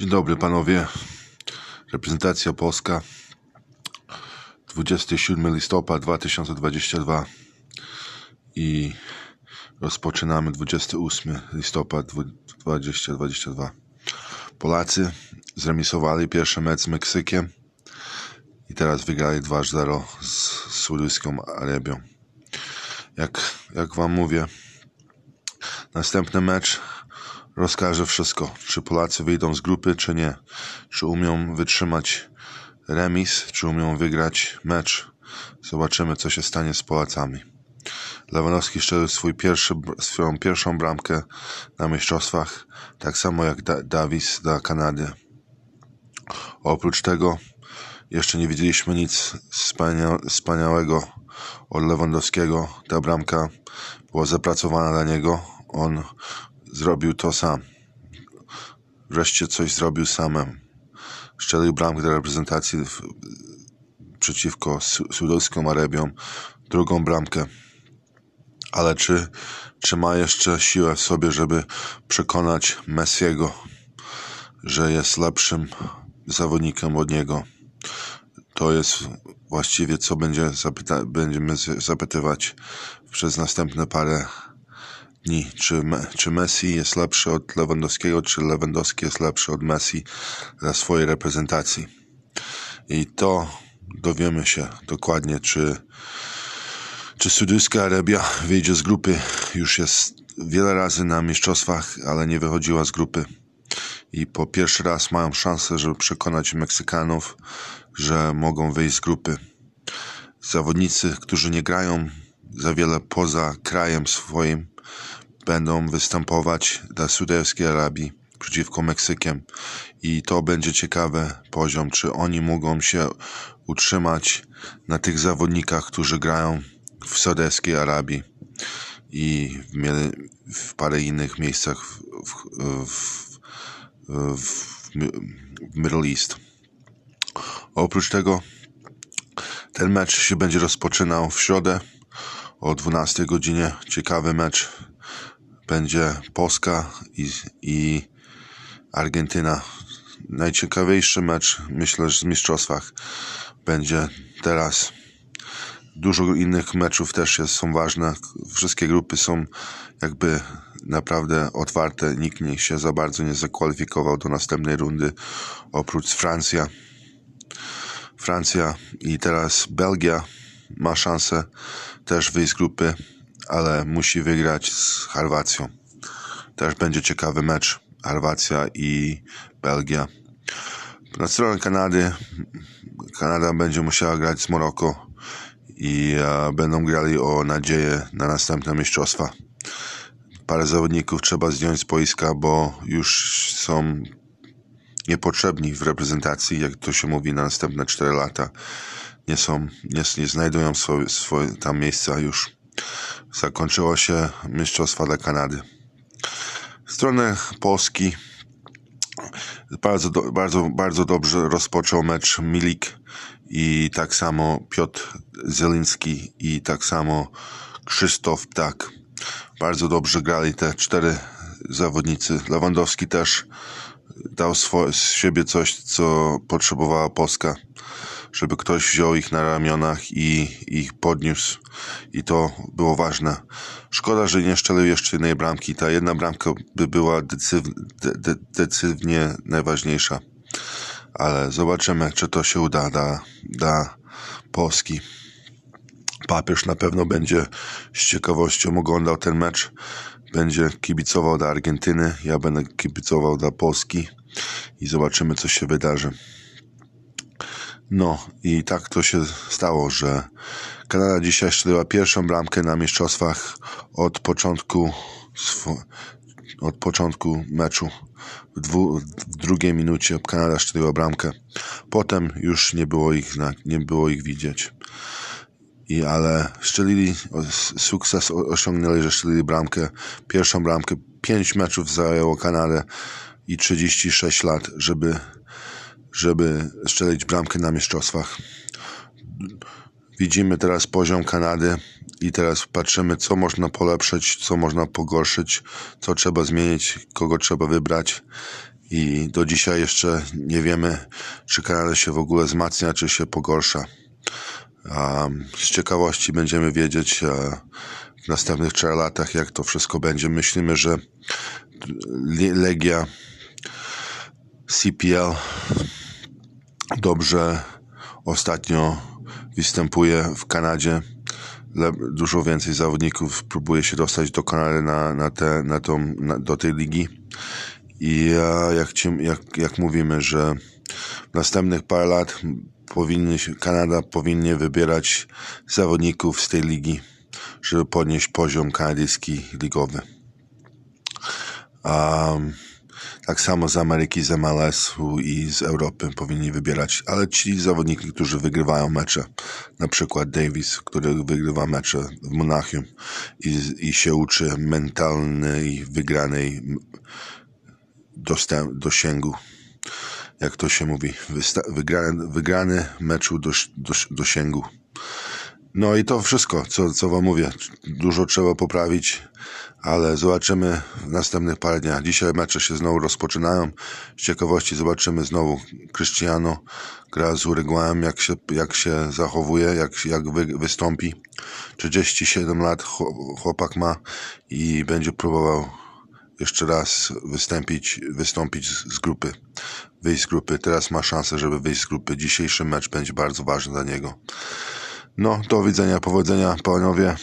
Dzień dobry panowie. Reprezentacja Polska. 27 listopad 2022 i rozpoczynamy 28 listopad 2022. Polacy zremisowali pierwszy mecz z Meksykiem i teraz wygrali 2-0 z Saudowską Arabią. Jak, jak wam mówię, następny mecz rozkaże wszystko. Czy Polacy wyjdą z grupy, czy nie. Czy umią wytrzymać remis, czy umią wygrać mecz. Zobaczymy, co się stanie z Polacami. Lewandowski strzelił swój pierwszy, swoją pierwszą bramkę na mistrzostwach, tak samo jak da Davis dla Kanady. Oprócz tego jeszcze nie widzieliśmy nic wspania wspaniałego od Lewandowskiego. Ta bramka była zapracowana dla niego. On zrobił to sam. Wreszcie coś zrobił samym. Szczelił bramkę do reprezentacji w, przeciwko Saudowską Arabią. Drugą bramkę. Ale czy, czy ma jeszcze siłę w sobie, żeby przekonać Messiego, że jest lepszym zawodnikiem od niego? To jest właściwie, co będzie zapyta będziemy zapytywać przez następne parę dni. Czy, czy Messi jest lepszy od Lewandowskiego, czy Lewandowski jest lepszy od Messi dla swojej reprezentacji. I to dowiemy się dokładnie, czy, czy Saudowska Arabia wyjdzie z grupy. Już jest wiele razy na mistrzostwach, ale nie wychodziła z grupy. I po pierwszy raz mają szansę, żeby przekonać Meksykanów, że mogą wyjść z grupy. Zawodnicy, którzy nie grają za wiele poza krajem swoim, będą występować dla Saudowskiej Arabii przeciwko Meksykiem i to będzie ciekawy poziom, czy oni mogą się utrzymać na tych zawodnikach, którzy grają w Saudowskiej Arabii i w, w parę innych miejscach w, w, w Middle East. Oprócz tego ten mecz się będzie rozpoczynał w środę o 12 godzinie. Ciekawy mecz będzie Polska i, i Argentyna. Najciekawiejszy mecz, myślę, że w mistrzostwach będzie teraz. Dużo innych meczów też jest, są ważne. Wszystkie grupy są jakby naprawdę otwarte. Nikt nie się za bardzo nie zakwalifikował do następnej rundy, oprócz Francja. Francja i teraz Belgia ma szansę też wyjść z grupy ale musi wygrać z Chorwacją. Też będzie ciekawy mecz. Chorwacja i Belgia. Na stronę Kanady Kanada będzie musiała grać z Maroko i e, będą grali o nadzieję na następne mistrzostwa. Parę zawodników trzeba zdjąć z boiska, bo już są niepotrzebni w reprezentacji, jak to się mówi, na następne 4 lata. Nie są, nie, nie znajdują swoje, swoje tam miejsca już zakończyło się Mistrzostwa dla Kanady. Stronę Polski bardzo, bardzo, bardzo dobrze rozpoczął mecz Milik i tak samo Piotr Zeliński i tak samo Krzysztof Ptak. Bardzo dobrze grali te cztery zawodnicy. Lewandowski też dał z siebie coś, co potrzebowała Polska żeby ktoś wziął ich na ramionach i ich podniósł. I to było ważne. Szkoda, że nie szczelił jeszcze jednej bramki. Ta jedna bramka by była decyzywnie najważniejsza. Ale zobaczymy, czy to się uda dla, dla Polski. Papież na pewno będzie z ciekawością oglądał ten mecz. Będzie kibicował dla Argentyny, ja będę kibicował dla Polski i zobaczymy, co się wydarzy. No i tak to się stało, że Kanada dzisiaj strzeliła pierwszą bramkę na mistrzostwach od początku od początku meczu. W, dwu, w drugiej minucie Kanada strzeliła bramkę. Potem już nie było ich, nie było ich widzieć. I ale strzelili, sukces osiągnęli, że strzelili bramkę, pierwszą bramkę. Pięć meczów zajęło Kanadę i 36 lat, żeby żeby strzelić bramkę na mistrzostwach. Widzimy teraz poziom Kanady i teraz patrzymy, co można polepszyć, co można pogorszyć, co trzeba zmienić, kogo trzeba wybrać i do dzisiaj jeszcze nie wiemy, czy Kanada się w ogóle wzmacnia, czy się pogorsza. Z ciekawości będziemy wiedzieć w następnych trzech latach, jak to wszystko będzie. Myślimy, że Legia CPL dobrze ostatnio występuje w Kanadzie. Dużo więcej zawodników próbuje się dostać do Kanady na, na, te, na tą, na, do tej ligi. I jak, ci, jak, jak mówimy, że w następnych parę lat powinny, Kanada powinnie wybierać zawodników z tej ligi, żeby podnieść poziom kanadyjski ligowy. Um, tak samo z Ameryki, z MLS i z Europy powinni wybierać, ale ci zawodniki, którzy wygrywają mecze, na przykład Davis, który wygrywa mecze w Monachium i, i się uczy mentalnej, wygranej dostęp, dosięgu, jak to się mówi, wygrany, wygrany meczu dos, dos, dosięgu. No i to wszystko, co, co wam mówię. Dużo trzeba poprawić, ale zobaczymy w następnych parę dniach. Dzisiaj mecze się znowu rozpoczynają. Z ciekawości zobaczymy znowu Cristiano gra z Uruguayem, jak się, jak się zachowuje, jak, jak wy, wystąpi. 37 lat chłopak ma i będzie próbował jeszcze raz wystąpić, wystąpić z, z grupy, wyjść z grupy. Teraz ma szansę, żeby wyjść z grupy. Dzisiejszy mecz będzie bardzo ważny dla niego. No, do widzenia, powodzenia, panowie.